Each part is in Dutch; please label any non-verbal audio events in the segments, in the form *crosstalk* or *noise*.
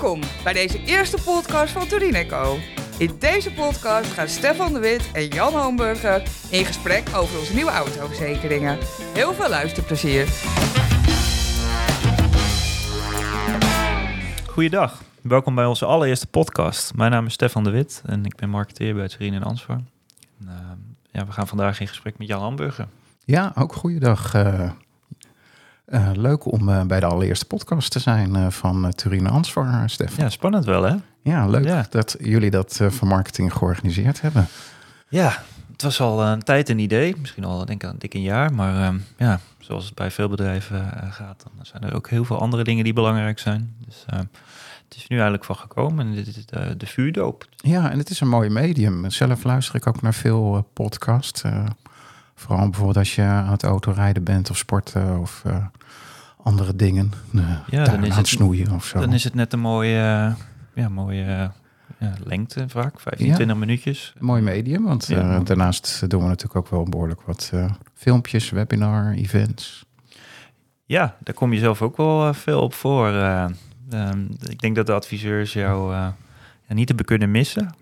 Welkom bij deze eerste podcast van Torino. In deze podcast gaan Stefan de Wit en Jan Hamburger in gesprek over onze nieuwe autoverzekeringen. Heel veel luisterplezier. Goeiedag, welkom bij onze allereerste podcast. Mijn naam is Stefan de Wit en ik ben marketeer bij Torino en Ansvar. En, uh, ja, we gaan vandaag in gesprek met Jan Hamburger. Ja, ook goeiedag. Uh, uh, leuk om uh, bij de allereerste podcast te zijn uh, van Turine Ansvar, Stefan. Ja, spannend wel hè? Ja, leuk ja. dat jullie dat van marketing georganiseerd hebben. Ja, het was al een tijd een idee, misschien al denk ik een dik een jaar. Maar ehm, ja, zoals het bij veel bedrijven gaat, dan zijn er ook heel veel andere dingen die belangrijk zijn. Dus ehm, het is nu eigenlijk van gekomen en dit is de, de vuurdoop. Ja, en het is een mooi medium. Zelf luister ik ook naar veel podcasts. Vooral bijvoorbeeld als je aan het autorijden bent of sporten of uh, andere dingen. Uh, ja, dan is het snoeien of zo. Dan is het net een mooie, ja, mooie ja, lengte vaak, 15, ja. 20 minuutjes. Mooi medium, want ja. uh, daarnaast doen we natuurlijk ook wel behoorlijk wat filmpjes, webinar, events. Ja, daar kom je zelf ook wel veel op voor. Um, ik denk dat de adviseurs jou niet te kunnen missen.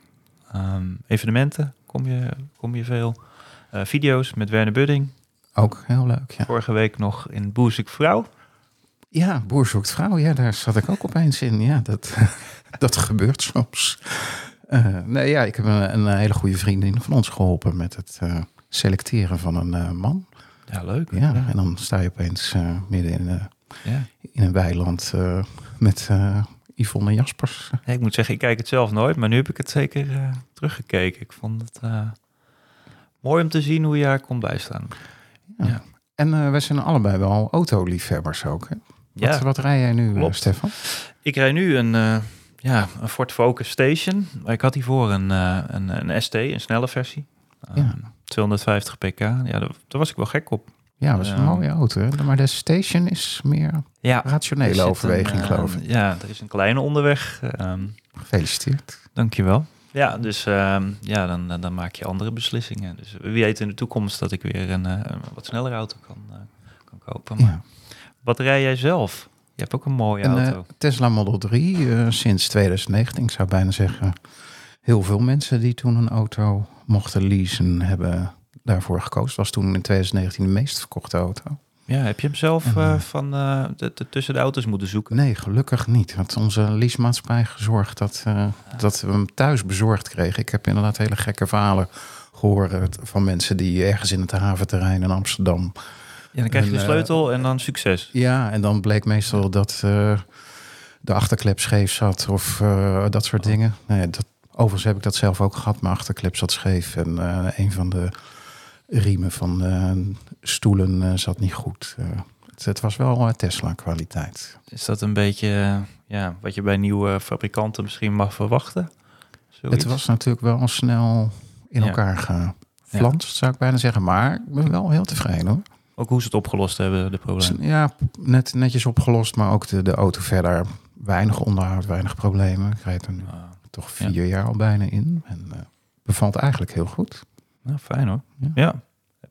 Um, evenementen kom je, kom je veel. Uh, video's met Werner Budding. Ook heel leuk, ja. Vorige week nog in Boer zoekt vrouw. Ja, Boer zoekt vrouw. Ja, daar zat ik ook opeens in. Ja, dat, *laughs* dat gebeurt soms. Uh, nee, ja, ik heb een, een, hele goede vriendin van ons geholpen met het uh, selecteren van een man. Ja, leuk. Ja, ja, en dan sta je opeens midden in, ja. in een weiland met Yvonne Jaspers. Ja, ik moet zeggen, ik kijk het zelf nooit, maar nu heb ik het zeker teruggekeken. Ik vond het mooi om te zien hoe je daar komt bijstaan. Ja. ja. En uh, wij zijn allebei wel autoliefhebbers ook. Hè? Wat, ja. wat rij jij nu, uh, Stefan? Ik rij nu een, uh, ja, een Ford Focus Station. Ik had hiervoor een, een, een ST, een snelle versie. Ja. 250 pk. Ja, daar, daar, was ik wel gek op. Ja, dat is een mooie auto. Maar de Station is meer ja, rationele overweging, een, geloof ik. Ja, er is een kleine onderweg. Gefeliciteerd. Dankjewel. Ja, dus uh, ja, dan, dan maak je andere beslissingen. Dus wie weet in de toekomst dat ik weer een, een wat snellere auto kan, uh, kan kopen. Maar ja. wat rij jij zelf? Je hebt ook een mooie een, auto. Tesla Model 3 sinds 2019. Ik zou bijna zeggen, heel veel mensen die toen een auto mochten leasen, hebben daarvoor gekozen. was toen in 2019 de meest verkochte auto. Ja, heb je hem zelf uh, van uh, de, de, tussen de auto's moeten zoeken? Nee, gelukkig niet. Had onze leasemaatschappij gezorgd dat, uh, ja. dat we hem thuis bezorgd kregen. Ik heb inderdaad hele gekke verhalen gehoord van mensen die ergens in het haventerrein in Amsterdam. Ja, dan krijg je de sleutel en dan succes. Ja, en dan bleek meestal dat de achterklep scheef zat of dat soort oh. dingen. Nee, dat, overigens heb ik dat zelf ook gehad. Mijn achterklep zat scheef en een van de riemen van uh, stoelen uh, zat niet goed. Uh, het, het, was wel Tesla-kwaliteit. Is dat een beetje ja, wat je bij nieuwe fabrikanten misschien mag verwachten? Zoiets? Het was natuurlijk wel snel in ja. elkaar geflanst, ja. zou ik bijna zeggen. Maar ik ben wel heel tevreden hoor. Ook hoe ze het opgelost hebben, de problemen? Ja, net, netjes opgelost, maar ook de, de auto verder. Weinig onderhoud, weinig problemen. Ik rijd er nu ah, toch vier jaar al bijna in. En bevalt eigenlijk heel goed. Nou, fijn hoor. Ja. ja.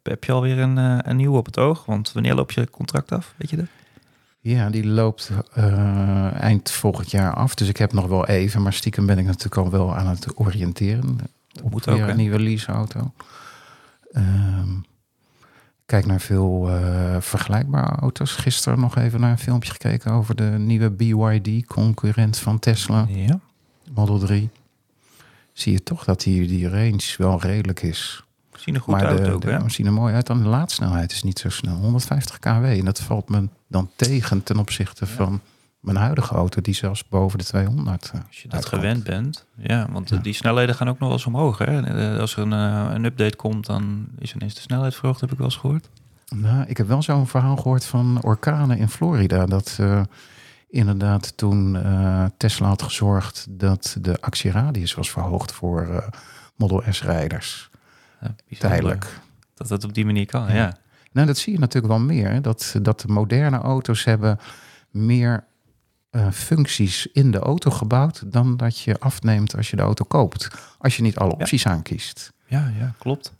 Heb je alweer een, uh, een nieuwe op het oog? Want wanneer loop je contract af? Weet je dat? Ja, die loopt uh, eind volgend jaar af. Dus ik heb nog wel even. Maar stiekem ben ik natuurlijk al wel aan het oriënteren. Dat moet ook, een nieuwe leaseauto. Um, kijk naar veel uh, vergelijkbare auto's. Gisteren nog even naar een filmpje gekeken over de nieuwe BYD, concurrent van Tesla. Ja. Model 3. Zie je toch dat die, die range wel redelijk is. Zien er goed maar uit de, ook, de, hè? zien er mooi uit. Dan de laadsnelheid is niet zo snel. 150 kW. En dat valt me dan tegen ten opzichte ja. van mijn huidige auto, die zelfs boven de 200. Uh, Als je dat uitkomt. gewend bent. Ja, want ja. die snelheden gaan ook nog wel eens omhoog. Hè? Als er een, uh, een update komt, dan is ineens de snelheid verhoogd, heb ik wel eens gehoord. Nou, ik heb wel zo'n verhaal gehoord van orkanen in Florida. Dat uh, inderdaad toen Tesla had gezorgd dat de actieradius was verhoogd voor Model S-rijders. Tijdelijk. Dat dat op die manier kan, ja. ja. Nou, dat zie je natuurlijk wel meer. Dat, dat de moderne auto's hebben meer uh, functies in de auto gebouwd... dan dat je afneemt als je de auto koopt. Als je niet alle opties ja. aankiest. Ja, ja, klopt.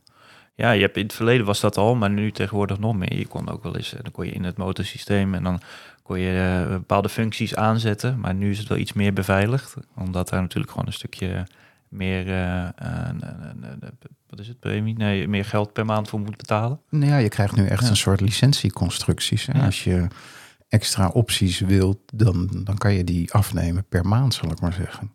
Ja, je hebt in het verleden was dat al, maar nu tegenwoordig nog meer. Je kon ook wel eens, dan kon je in het motorsysteem en dan kon je eh, bepaalde functies aanzetten, maar nu is het wel iets meer beveiligd, omdat daar natuurlijk gewoon een stukje meer, eh, eh, wat is het, premie? Nee, meer geld per maand voor moet betalen. Nou ja, je krijgt nu echt Ja. een soort licentieconstructies. Hè? Ja. Als je extra opties wilt, dan, dan kan je die afnemen per maand, zal ik maar zeggen.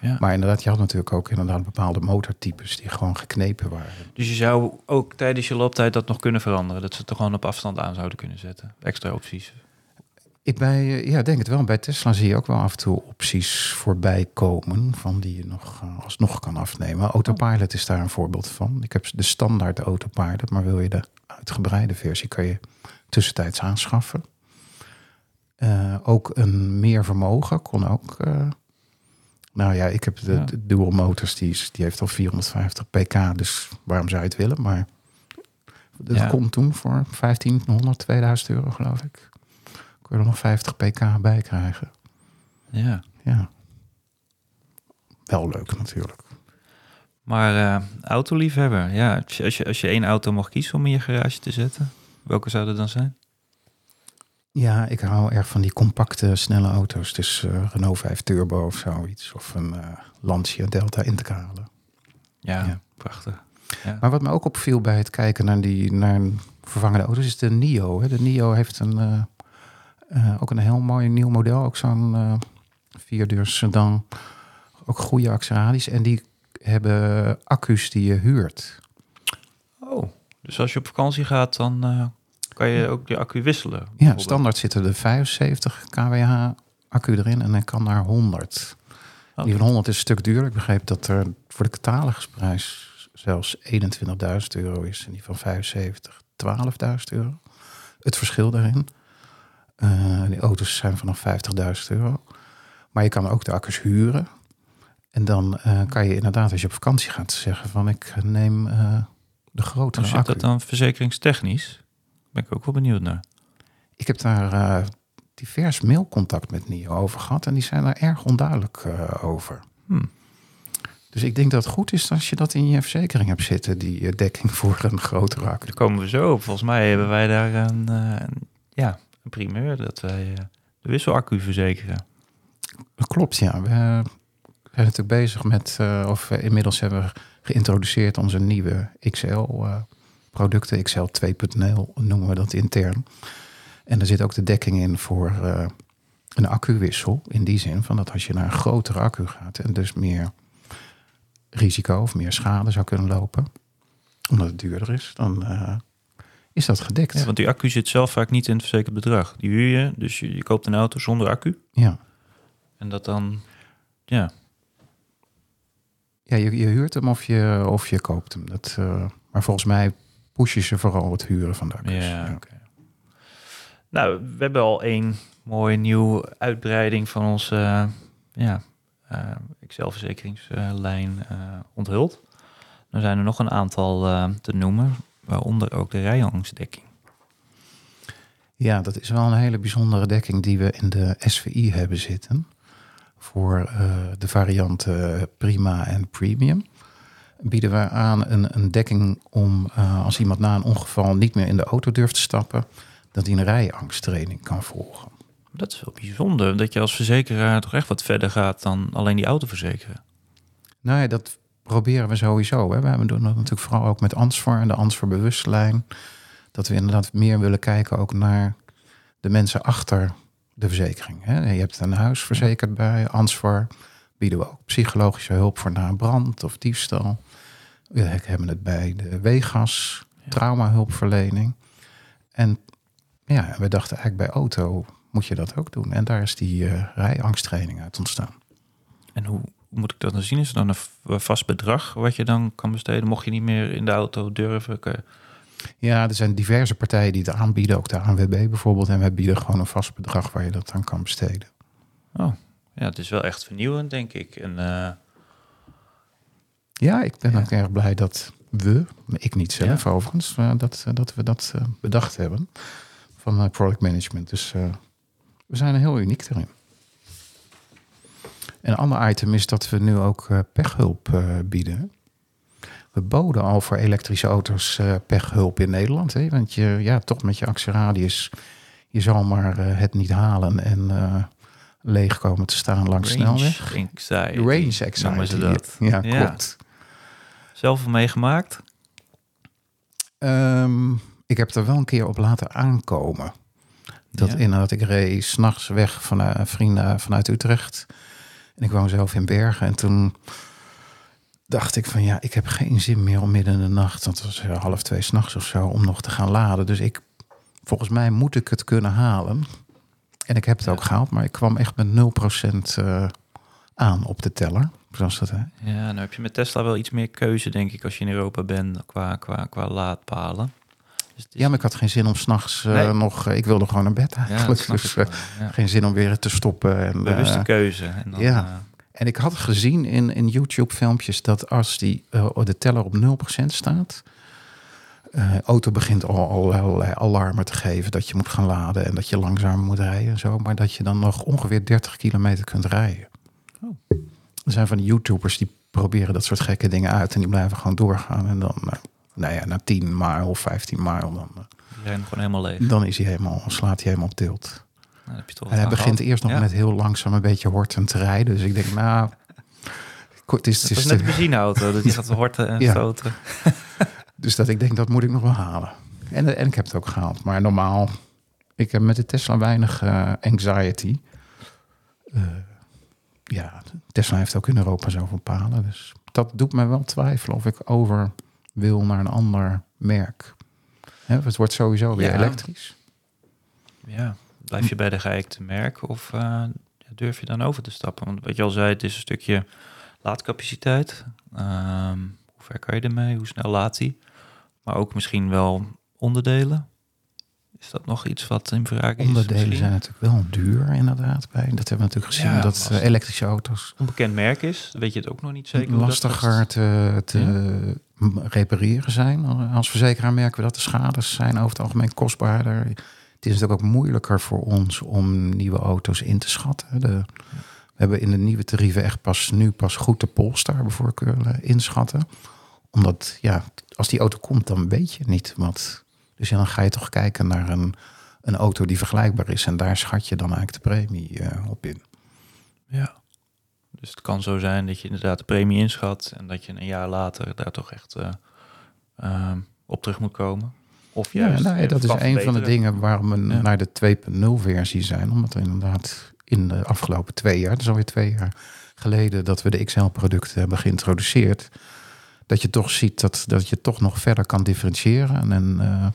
Ja. Maar inderdaad, je had natuurlijk ook inderdaad bepaalde motortypes die gewoon geknepen waren. Dus je zou ook tijdens je looptijd dat nog kunnen veranderen, dat ze het er gewoon op afstand aan zouden kunnen zetten. Extra opties. Ik bij, eh, ja, denk het wel. Bij Tesla zie je ook wel af en toe opties voorbij komen van die je nog eh, alsnog kan afnemen. Autopilot is daar een voorbeeld van. Ik heb de standaard autopilot, maar wil je de uitgebreide versie kan je tussentijds aanschaffen. Eh, ook een meer vermogen kon ook. nou ja, ik heb de, Ja. de Dual Motors, die, die heeft al 450 pk, dus waarom zou je het willen? Maar dat Ja. kon toen voor 1500, 2000 euro geloof ik. Kun je er nog 50 pk bij krijgen. Ja. Ja. Wel leuk natuurlijk. Maar eh autoliefhebber, ja, als je, als, je, één auto mocht kiezen om in je garage te zetten, welke zou dat dan zijn? Ja, ik hou erg van die compacte, snelle auto's. Dus eh, Renault 5 Turbo of zoiets. Of een eh, Lancia Delta Integrale. Ja, Ja. prachtig. Ja. Maar wat me ook opviel bij het kijken naar, die, naar een vervangende auto's is de NIO. Hè. De NIO heeft een, eh, ook een heel mooi nieuw model. Ook zo'n eh vierdeur sedan. Ook goede acceradi's. En die hebben accu's die je huurt. Oh, dus als je op vakantie gaat, dan eh, kan je ook je accu wisselen. Ja, standaard zitten er 75 kWh accu erin en dan kan naar 100. Oké. Die van 100 is een stuk duurder. Ik begreep dat er voor de catalogusprijs zelfs 21.000 euro is. En die van 75 12.000 euro. Het verschil daarin. Eh, die auto's zijn vanaf 50.000 euro. Maar je kan ook de accu's huren. En dan eh, kan je inderdaad, als je op vakantie gaat, zeggen van ik neem eh, de grotere Hoe zit dat dan verzekeringstechnisch? Ben ik ook wel benieuwd naar. Ik heb daar divers mailcontact met NIO over gehad. En die zijn daar erg onduidelijk over. Hmm. Dus ik denk dat het goed is als je dat in je verzekering hebt zitten, die dekking *laughs* voor een grotere accu. Daar komen we zo op. Volgens mij hebben wij daar een, een- ja, een primeur dat wij eh, de wisselaccu verzekeren. Klopt, ja. We eh, zijn natuurlijk bezig met, eh, of inmiddels hebben we geïntroduceerd onze nieuwe XL-producten. XL 2.0 noemen we dat intern. En er zit ook de dekking in voor eh, een accuwissel. In die zin van dat als je naar een grotere accu gaat en dus meer risico of meer schade zou kunnen lopen, omdat het duurder is, dan is dat gedekt. Ja, want die accu zit zelf vaak niet in het verzekerd bedrag. Die huur je, dus je, je koopt een auto zonder accu. ja. En dat dan, ja, Ja, je, je huurt hem of je, of je koopt hem. Dat, eh, maar volgens mij push je ze vooral het huren van de accu's. Ja, oké. Nou, we hebben al één mooie nieuwe uitbreiding van onze eh, ja, eh Excel-verzekeringslijn onthuld. Er zijn er nog een aantal te noemen, waaronder ook de rijangstdekking. Ja, dat is wel een hele bijzondere dekking die we in de SVI hebben zitten. Voor eh, de varianten Prima en Premium. Bieden we aan een, een dekking om eh, als iemand na een ongeval niet meer in de auto durft te stappen, dat hij een rijangsttraining kan volgen. Dat is wel bijzonder, dat je als verzekeraar toch echt wat verder gaat dan alleen die auto verzekeren. Nou ja, dat proberen we sowieso. Hè. We hebben doen dat natuurlijk vooral ook met Ansvar en de Ansvar bewustlijn. Dat we inderdaad meer willen kijken ook naar de mensen achter de verzekering. Hè. Je hebt een huis verzekerd bij Ansvar. Bieden we ook psychologische hulp voor na een brand of diefstal. We hebben het bij de Wegas, traumahulpverlening. En ja, we dachten eigenlijk bij auto moet je dat ook doen. En daar is die eh rijangsttraining uit ontstaan. En hoe moet ik dat dan zien? Is er dan een vast bedrag wat je dan kan besteden? Mocht je niet meer in de auto durven? Ja, er zijn diverse partijen die het aanbieden, ook de ANWB bijvoorbeeld. En wij bieden gewoon een vast bedrag waar je dat aan kan besteden. Oh, ja, het is wel echt vernieuwend, denk ik. En eh, Ja, ik ben Ja. ook erg blij dat we, ik niet zelf overigens, eh, dat, eh, dat we dat bedacht hebben van product management. Dus we zijn er heel uniek erin. Een ander item is dat we nu ook eh, pechhulp eh, bieden. We boden al voor elektrische auto's eh, pechhulp in Nederland. Hè? Want je, ja, toch met je actieradius, je zal maar het niet halen en eh, leeg komen te staan langs de snelweg. anxiety. Range noemen anxiety. ze dat. Ja, Ja. klopt. Zelf meegemaakt? Ehm, ik heb er wel een keer op laten aankomen. Dat Ja. inderdaad, ik reed s'nachts weg van uh, vrienden vanuit Utrecht. En ik woon zelf in Bergen. En toen dacht ik van ja, ik heb geen zin meer om midden in de nacht, dat was eh, half twee s'nachts of zo, om nog te gaan laden. Dus ik, volgens mij moet ik het kunnen halen. En ik heb het Ja. ook gehaald, maar ik kwam echt met 0% eh aan op de teller. Zoals dat, hè? Ja, nou heb je met Tesla wel iets meer keuze, denk ik, als je in Europa bent qua, qua, qua laadpalen. Dus is- Ja, maar ik had geen zin om s'nachts uh, Nee. nog... eh, ik wilde gewoon naar bed eigenlijk. dus eh, ja. geen zin om weer te stoppen. En, Bewuste eh, keuze. En dan, ja. eh, En ik had gezien in, in YouTube-filmpjes dat als die, eh, de teller op 0% staat, eh auto begint al, al allerlei alarmen te geven dat je moet gaan laden en dat je langzamer moet rijden en zo, maar dat je dan nog ongeveer 30 kilometer kunt rijden. Oh. Er zijn van die YouTubers die proberen dat soort gekke dingen uit en die blijven gewoon doorgaan en dan, eh, nou ja, na 10 mijl of 15 mijl, dan, eh, gewoon helemaal leeg. dan is hij helemaal, slaat hij helemaal op tilt. Nou, dan heb je toch En hij wat aan begint gehad. eerst nog Ja. met heel langzaam een beetje hortend te rijden, dus ik denk, nou, het is, het is net een benzineauto, dat die gaat horten en Ja. stoten. *laughs* Dus dat ik denk, dat moet ik nog wel halen. En, en ik heb het ook gehaald. Maar normaal, ik heb met de Tesla weinig eh, anxiety. Eh, ja, Tesla heeft ook in Europa zoveel palen. Dus dat doet me wel twijfelen of ik over wil naar een ander merk. Hè, het wordt sowieso weer Ja. elektrisch. Ja, blijf je bij de geëikte merk of eh, durf je dan over te stappen? Want wat je al zei, het is een stukje laadcapaciteit. Ehm, hoe ver kan je ermee? Hoe snel laat hij? Maar ook misschien wel onderdelen. Is dat nog iets wat in vraag is? Onderdelen misschien? zijn natuurlijk wel duur inderdaad bij. Dat hebben we natuurlijk gezien. Ja, dat eh, elektrische auto's onbekend merk is, weet je het ook nog niet zeker. dat lastiger kost. te, repareren zijn. Als verzekeraar merken we dat de schades zijn over het algemeen kostbaarder. Het is natuurlijk ook moeilijker voor ons om nieuwe auto's in te schatten. We hebben in de nieuwe tarieven echt pas nu pas goed de Polestar bijvoorbeeld kunnen inschatten. Omdat ja, als die auto komt, dan weet je niet wat. Dus ja, dan ga je toch kijken naar een, een auto die vergelijkbaar is. En daar schat je dan eigenlijk de premie eh, op in. Ja. Dus het kan zo zijn dat je inderdaad de premie inschat en dat je een jaar later daar toch echt eh, ehm, op terug moet komen. Of Ja, juist nou ja, eh, dat is een van de dingen waarom we Ja. naar de 2.0 versie zijn. Omdat er inderdaad in de afgelopen twee jaar, dat is alweer twee jaar geleden dat we de XL-producten hebben geïntroduceerd. Dat je toch ziet dat, dat je toch nog verder kan differentiëren. En, eh,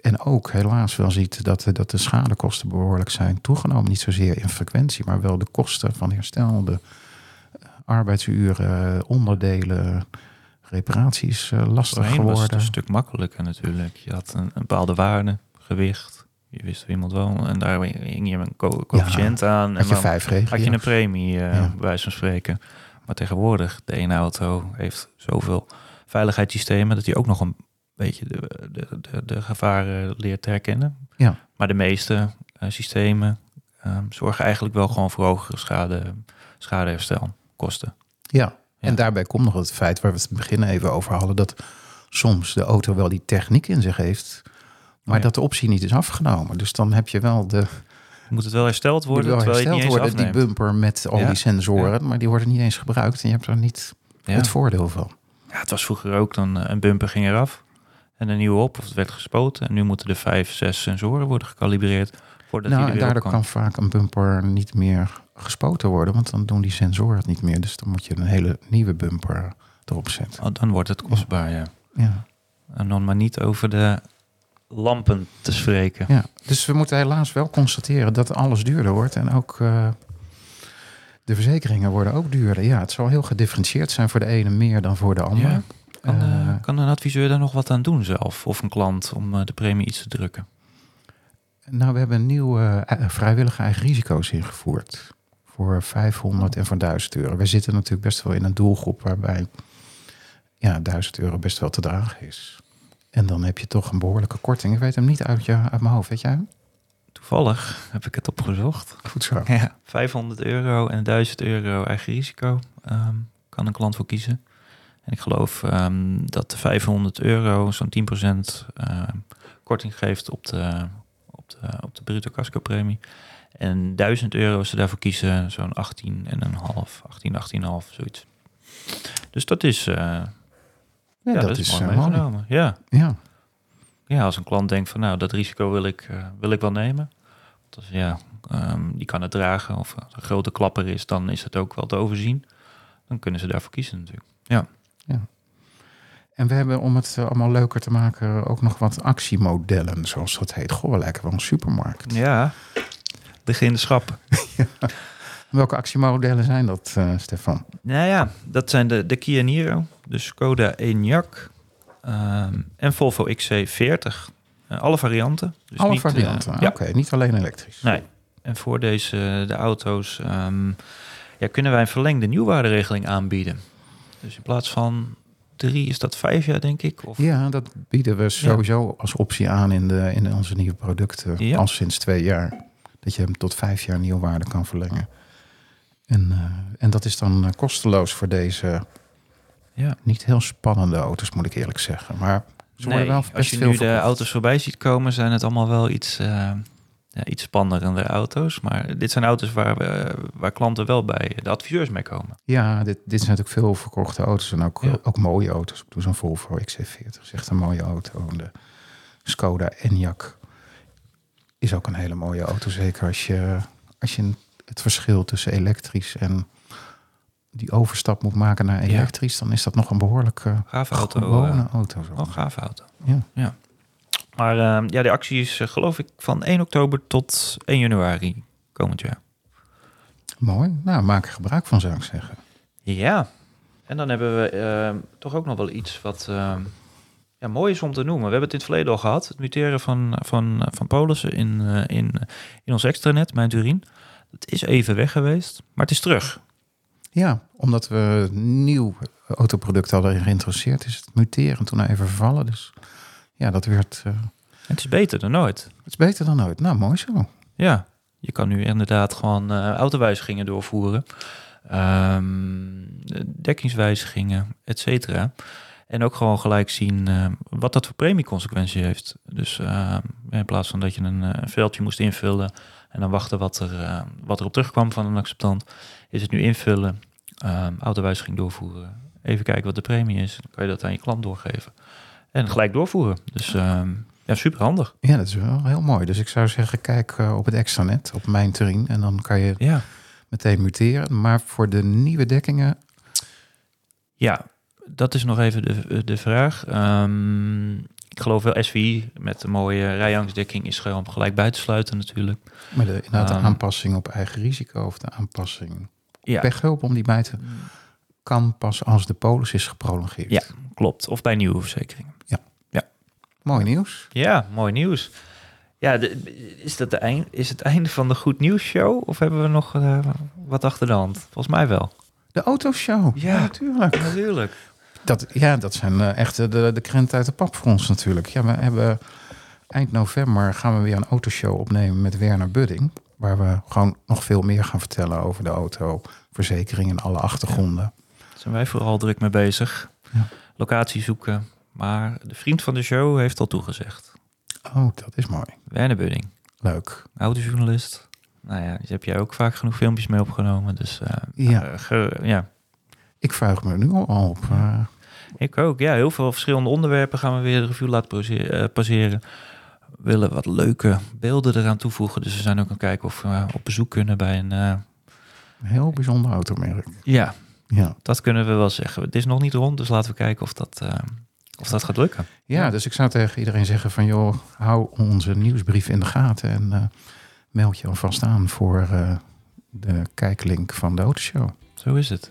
en ook helaas wel ziet dat, de- dat de schadekosten behoorlijk zijn toegenomen. Niet zozeer in frequentie, maar wel de kosten van herstel, de eh, arbeidsuren, onderdelen, reparaties eh, lastig Voorheen was het geworden. een stuk makkelijker natuurlijk. Je had een, een bepaalde waarde, gewicht. Je wist iemand woonde. En daar hing je een co- coëfficiënt aan. En Had je vijf regio's. had je een premie, eh Ja. bij wijze van spreken. Maar tegenwoordig, de ene auto heeft zoveel veiligheidssystemen... dat hij ook nog een beetje de, de, de, de gevaren leert te herkennen. Ja. Maar de meeste eh, systemen eh, zorgen eigenlijk wel gewoon voor hogere schade, schadeherstelkosten. Ja. Ja. en daarbij komt nog het feit waar we het in het begin even over hadden, dat soms de auto wel die techniek in zich heeft, maar Ja. dat de optie niet is afgenomen. Dus dan heb je wel de Moet het wel hersteld moet worden, wel terwijl je het hersteld niet eens worden, die bumper met al Ja. die sensoren, maar die worden niet eens gebruikt en je hebt er niet het voordeel van. Ja, het was vroeger ook dan eh, een bumper ging eraf en een nieuwe op of het werd gespoten. En nu moeten er vijf, zes sensoren worden gecalibreerd voordat nou, en daardoor kan vaak een bumper niet meer gespoten worden, want dan doen die sensoren het niet meer. Dus dan moet je een hele nieuwe bumper erop zetten. Oh, dan wordt het kostbaar, ja. Ja. En dan maar niet over de lampen te spreken. Ja, dus we moeten helaas wel constateren dat alles duurder wordt. En ook eh, de verzekeringen worden ook duurder. Ja, het zal heel gedifferentieerd zijn voor de ene meer dan voor de andere. Ja. Kan, eh, Eh, kan een adviseur daar nog wat aan doen zelf? Of een klant om eh, de premie iets te drukken? nou, we hebben een nieuw eh, vrijwillige eigen risico's ingevoerd. Voor 500 en voor 1000 euro. We zitten natuurlijk best wel in een doelgroep waarbij ja, 1000 euro best wel te dragen is. En dan heb je toch een behoorlijke korting. Ik weet hem niet uit, je, uit mijn hoofd, weet jij hem? Toevallig heb ik het opgezocht. Goed zo. Ja, 500 euro en 1000 euro eigen risico ehm, kan een klant voor kiezen. En ik geloof ehm, dat de 500 euro zo'n 10% ehm, korting geeft op de, op de, op de bruto casco premie. En 1000 euro als ze daarvoor kiezen, zo'n 18 en een half, 18, 18,5, zoiets. Dus dat is, eh, Ja, ja, dat, is mooi eh, mooi. meegenomen. Ja. Ja. ja, als een klant denkt van nou, dat risico wil ik, eh, wil ik wel nemen. Dus ja, ehm, die kan het dragen. Of als een grote klapper is, dan is het ook wel te overzien. Dan kunnen ze daarvoor kiezen natuurlijk. Ja. En we hebben, om het eh, allemaal leuker te maken, ook nog wat actiemodellen, zoals dat heet. Goh, we lijken wel een supermarkt. Ja, liggen in de schap. *laughs* Welke actiemodellen zijn dat, eh, Stefan? Nou ja, dat zijn de, de Kia Niro, de Skoda Enyaq ehm, en Volvo XC40. Eh, alle varianten. Dus Alle niet, varianten. ja, Oké, niet alleen elektrisch. nee. En voor deze de auto's ehm, ja, kunnen wij een verlengde nieuwwaarderegeling aanbieden. Dus in plaats van drie is dat vijf jaar, denk ik. Of, Ja, dat bieden we sowieso als optie aan in, de, in onze nieuwe producten. Ja. Al sinds twee jaar. Dat je hem tot vijf jaar nieuwwaarde kan verlengen. En, eh, en dat is dan eh, kosteloos voor deze Ja. niet heel spannende auto's, moet ik eerlijk zeggen. Maar ze worden Nee, wel als best je veel nu de auto's voorbij ziet komen, zijn het allemaal wel iets, eh ja, iets spannendere auto's. Maar dit zijn auto's waar, we, waar klanten wel bij de adviseurs mee komen. Ja, dit, dit zijn natuurlijk veel verkochte auto's en ook, Ja. ook mooie auto's. Ik bedoel, zo'n Volvo XC40 is echt een mooie auto. En de Skoda Enyaq is ook een hele mooie auto. Zeker als je, als je het verschil tussen elektrisch en die overstap moet maken naar Ja. elektrisch, dan is dat nog een behoorlijk eh, auto. gewone eh, auto. Zo. een gave auto. Ja. Maar eh, ja, de actie is eh, geloof ik van 1 oktober tot 1 januari komend jaar. Mooi. Nou, maak er gebruik van, zou ik zeggen. Ja. En dan hebben we eh, toch ook nog wel iets wat eh, ja, mooi is om te noemen. We hebben het in het verleden al gehad. Het muteren van, van, van polissen in, eh, in, in ons extranet, mijn Turin. Het is even weg geweest, maar het is terug. Ja, omdat we nieuw autoproduct hadden geïnteresseerd, is het muteren toen even vervallen. Dus ja, dat werd. eh, Het is beter dan nooit. het is beter dan ooit. Nou, mooi zo. Ja, je kan nu inderdaad gewoon eh autowijzigingen doorvoeren. Ehm, dekkingswijzigingen, et cetera. En ook gewoon gelijk zien eh, wat dat voor premieconsequentie heeft. Dus eh, in plaats van dat je een, een veldje moest invullen en dan wachten wat er, wat er op terugkwam van een acceptant, is het nu invullen, ehm, autowijziging doorvoeren, even kijken wat de premie is. Dan kan je dat aan je klant doorgeven en gelijk doorvoeren. Dus ehm, ja, super handig. Ja, dat is wel heel mooi. Dus ik zou zeggen, kijk eh, op het extranet, op mijn terrein. En dan kan je Ja. meteen muteren. Maar voor de nieuwe dekkingen, Ja, dat is nog even de, de vraag. Ehm, ik geloof wel SVI met een mooie rijangstdekking is gewoon gelijk buiten sluiten natuurlijk. met de, inderdaad de Ehm. aanpassing op eigen risico of de aanpassing Ja, pechhulp om die bij te kan pas als de polis is geprolongeerd. Ja. klopt. Of bij nieuwe verzekeringen. Mooi nieuws. Ja, mooi nieuws. Ja, de- is, dat de eind, is het einde van de Goed Nieuws Show? Of hebben we nog eh, wat achter de hand? Volgens mij wel. De autoshow. Ja. natuurlijk. Natuurlijk. Dat, ja, dat zijn eh, echt de, de krent uit de pap voor ons natuurlijk. Ja, we hebben eind november gaan we weer een autoshow opnemen met Werner Budding. Waar we gewoon nog veel meer gaan vertellen over de auto, verzekering en alle achtergronden. Daar zijn wij vooral druk mee bezig. Ja. Locatie zoeken. Maar de vriend van de show heeft al toegezegd. Oh, dat is mooi. Werner Budding. Leuk. autojournalist. Nou ja, daar heb jij ook vaak genoeg filmpjes mee opgenomen. Dus eh, Ja. eh, ge- ja, Ik vraag me nu al op. eh, ik ook. Ja, heel veel verschillende onderwerpen gaan we weer de review laten passe- passeren. We willen wat leuke beelden eraan toevoegen. Dus we zijn ook aan het kijken of we op bezoek kunnen bij een... een heel bijzonder automerk. ja, Ja. dat kunnen we wel zeggen. Het is nog niet rond, dus laten we kijken of dat, of dat gaat lukken. ja, dus ik zou tegen iedereen zeggen van joh, hou onze nieuwsbrief in de gaten en eh, meld je alvast aan voor eh, de kijklink van de autoshow. Zo is het.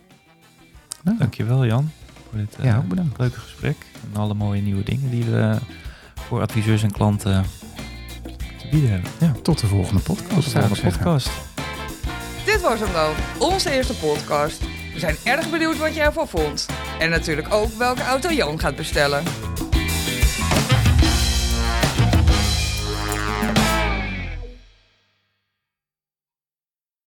Nou, Dankjewel Jan voor dit eh, Ja, ook bedankt. leuke gesprek. En alle mooie nieuwe dingen die we voor adviseurs en klanten te bieden hebben. Ja. Tot de volgende podcast. Tot de volgende podcast. Dit was hem dan, onze eerste podcast. We zijn erg benieuwd wat jij ervan vond. En natuurlijk ook welke auto Jan gaat bestellen.